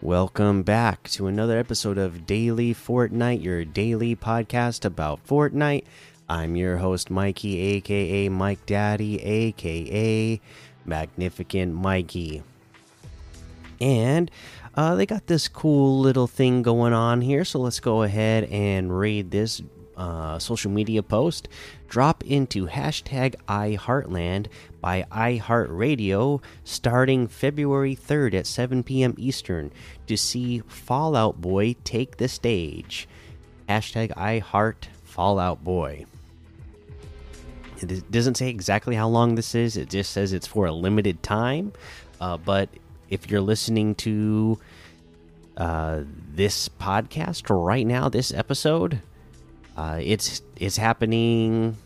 Welcome back to another episode of Daily Fortnite, your daily podcast about Fortnite. I'm your host, Mikey, aka Mike Daddy, aka Magnificent Mikey. And uh, they got this cool little thing going on here, so let's go ahead and read this uh, social media post. Drop into hashtag iHeartland by iHeartRadio starting February 3rd at 7 p.m. Eastern to see Fall Out Boy take the stage. Hashtag iHeart Fall Out Boy. It doesn't say exactly how long this is, it just says it's for a limited time. Uh, but if you're listening to uh, this podcast right now, this episode, uh, it's it's happening.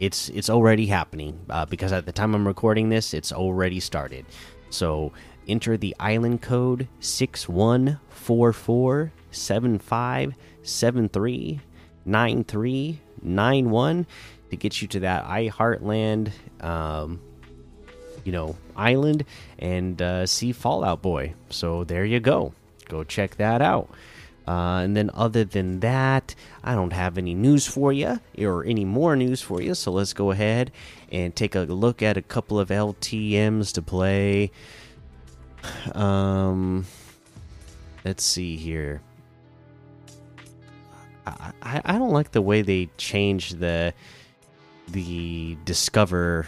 It's it's already happening uh, because at the time I'm recording this, it's already started. So enter the island code six one four four seven five seven three nine three nine one to get you to that iHeartland, um, you know, island and uh, see Fall Out Boy. So there you go. Go check that out. Uh, and then, other than that, I don't have any news for you or any more news for you. So let's go ahead and take a look at a couple of LTMs to play. Um, let's see here. I, I, I don't like the way they change the the discover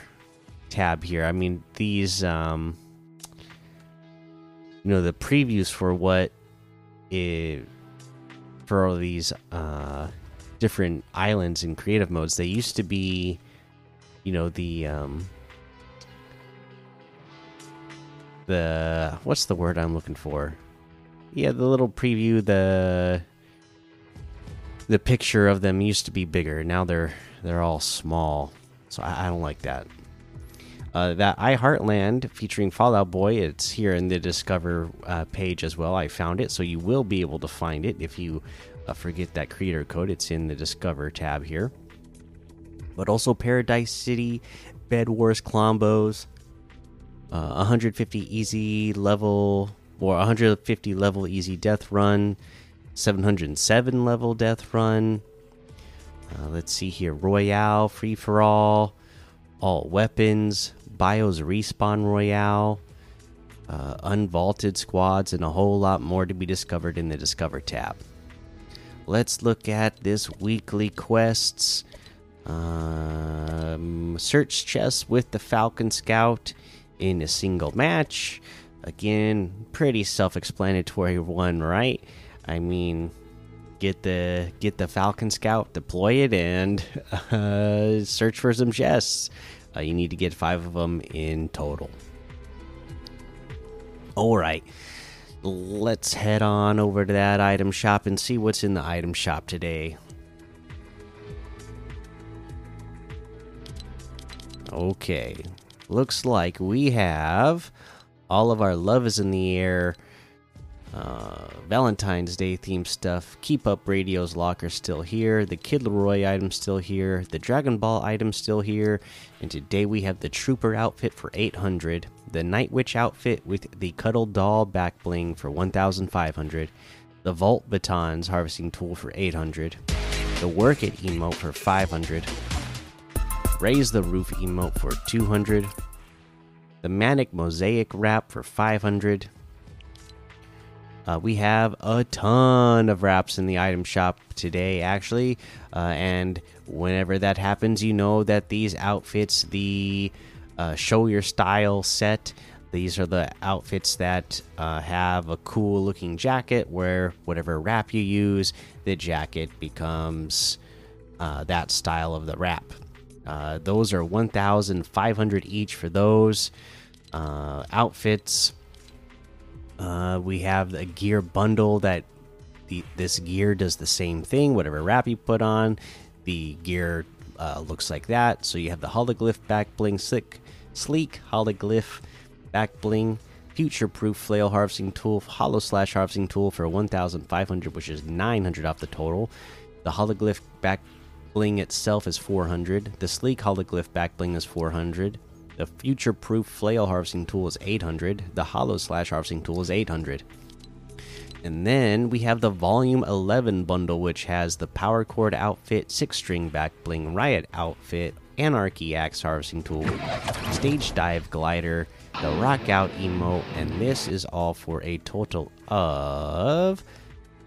tab here. I mean, these um, you know, the previews for what it for all these uh, different islands and creative modes. They used to be, you know, the um, the what's the word I'm looking for? Yeah, the little preview, the the picture of them used to be bigger. Now they're they're all small, so I, I don't like that. Uh, that iHeartland featuring Fall Out Boy, it's here in the Discover uh, page as well. I found it, so you will be able to find it if you uh, forget that creator code. It's in the Discover tab here. But also Paradise City, Bed Wars Clombos, 150 uh, easy level or 150 level easy death run, 707 level death run. Uh, let's see here Royale, Free for All, All Weapons, Bios Respawn Royale, uh, Unvaulted Squads, and a whole lot more to be discovered in the Discover tab. Let's look at this weekly quests. Um, search chests with the Falcon Scout in a single match. Again, pretty self-explanatory one, right? I mean, get the get the Falcon Scout, deploy it, and uh, search for some chests. Uh, you need to get five of them in total. All right. Let's head on over to that item shop and see what's in the item shop today. Okay. Looks like we have all of our love is in the air uh, Valentine's Day themed stuff. Keep Up Radio's locker still here. The Kid LAROI item still here. The Dragon Ball item still here. And today we have the Trooper outfit for 800. The Night Witch outfit with the Cuddle Doll back bling for 1,500. The Vault Batons harvesting tool for 800. The Work It emote for 500. Raise the Roof emote for 200. The Manic Mosaic wrap for 500 uh, we have a ton of wraps in the item shop today, actually. Uh, and whenever that happens, you know that these outfits, the uh, show your style set, these are the outfits that uh, have a cool looking jacket where whatever wrap you use, the jacket becomes uh, that style of the wrap. Uh, those are 1,500 each for those outfits. Uh, we have a gear bundle that the, this gear does the same thing. Whatever wrap you put on, the gear uh, looks like that. So you have the hologlyph back bling, slick, sleek hologlyph back bling, future proof flail harvesting tool, hollow slash harvesting tool for 1,500, which is 900 off the total. The hologlyph back bling itself is 400. The sleek hologlyph back bling is 400. The future proof flail harvesting tool is 800. The hollow slash harvesting tool is 800. And then we have the Volume 11 bundle, which has the Power Chord outfit, Six String Back Bling Riot outfit, Anarchy Axe Harvesting Tool, Stage Dive Glider, the Rock Out emote, and this is all for a total of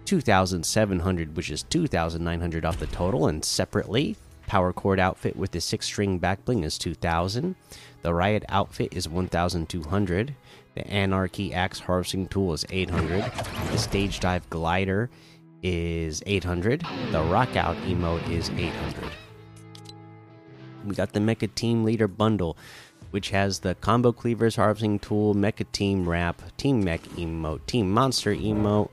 2,700, which is 2,900 off the total. And separately, Power Chord outfit with the six string back bling is 2,000. The Riot outfit is 1,200. The Anarchy Axe Harvesting Tool is 800. The Stage Dive Glider is 800. The Rock Out emote is 800. We got the Mecha Team Leader bundle, which has the Combo Cleavers Harvesting Tool, Mecha Team Wrap, Team Mech emote, Team Monster emote,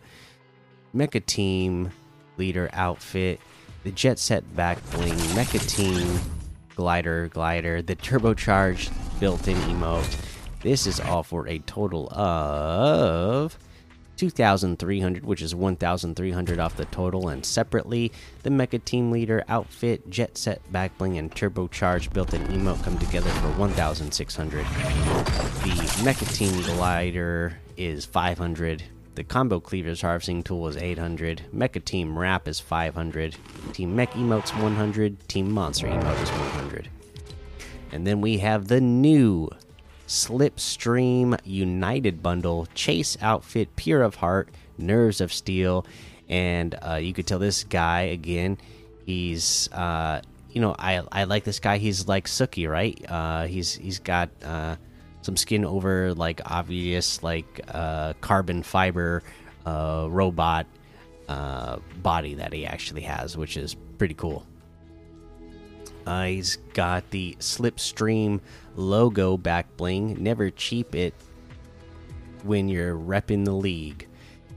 Mecha Team Leader outfit, the Jet Set Back Bling, Mecha Team Glider Glider, the Turbocharged built in emote this is all for a total of 2,300, which is 1,300 off the total. And separately, the Mecha Team Leader outfit, Jet Set Backbling, and Turbocharged built in emote come together for 1,600. The Mecha Team Glider is 500. The Combo Cleavers Harvesting Tool is 800. Mecha Team Wrap is 500. Team Mech Emote's 100. Team Monster Emote is 100. And then we have the new Slipstream United bundle, Chase outfit, Pure of Heart, Nerves of Steel, and uh, you could tell this guy again. He's, uh, you know, I I like this guy. He's like Suki, right? Uh, he's he's got uh, some skin over like obvious like uh, carbon fiber uh, robot uh, body that he actually has, which is pretty cool. Uh, he's got the Slipstream logo back bling. Never cheap it when you're repping the league.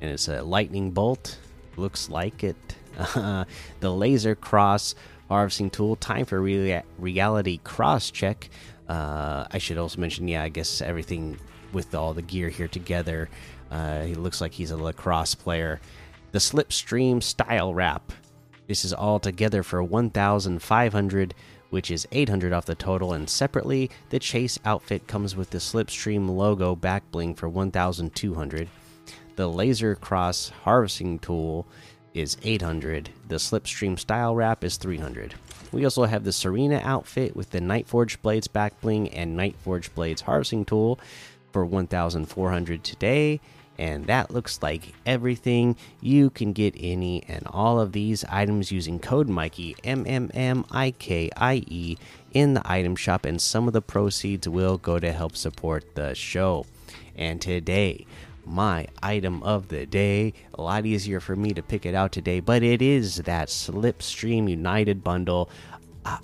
And it's a lightning bolt. Looks like it. Uh, the laser cross harvesting tool. Time for rea reality cross check. Uh, I should also mention, yeah, I guess everything with all the gear here together. Uh, he looks like he's a lacrosse player. The Slipstream style wrap. This is all together for 1,500 which is 800 off the total. And separately, the Chase outfit comes with the Slipstream logo back bling for 1,200. The Laser Cross harvesting tool is 800. The Slipstream style wrap is 300. We also have the Serena outfit with the Nightforge Blades back bling and Nightforge Blades harvesting tool for 1,400 today and that looks like everything. You can get any and all of these items using code Mikey M M M I K I E in the item shop, and some of the proceeds will go to help support the show. And today, my item of the day. A lot easier for me to pick it out today, but it is that Slipstream United bundle.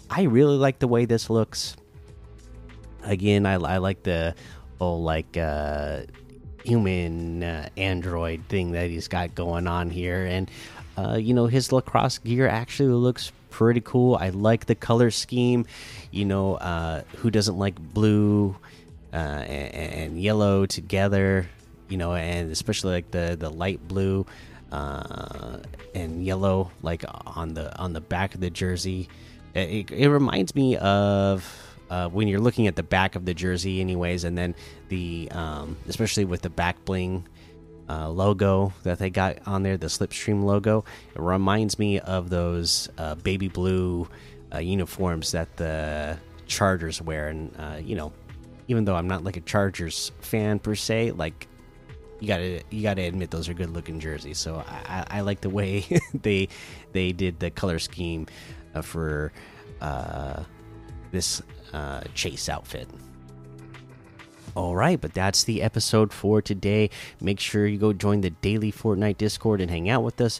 I really like the way this looks. Again, I, I like the oh like uh human uh, android thing that he's got going on here and uh, you know his lacrosse gear actually looks pretty cool i like the color scheme you know uh, who doesn't like blue uh, and, and, yellow together you know and especially like the the light blue uh, and yellow like on the on the back of the jersey it, it reminds me of uh, when you're looking at the back of the jersey, anyways, and then the um, especially with the back bling uh, logo that they got on there, the Slipstream logo, it reminds me of those uh, baby blue uh, uniforms that the Chargers wear, and uh, you know, even though I'm not like a Chargers fan per se, like you gotta you gotta admit those are good looking jerseys. So I, I, like the way they they did the color scheme uh, for this uh, chase outfit. All right, but that's the episode for today. Make sure you go join the daily Fortnite Discord and hang out with us.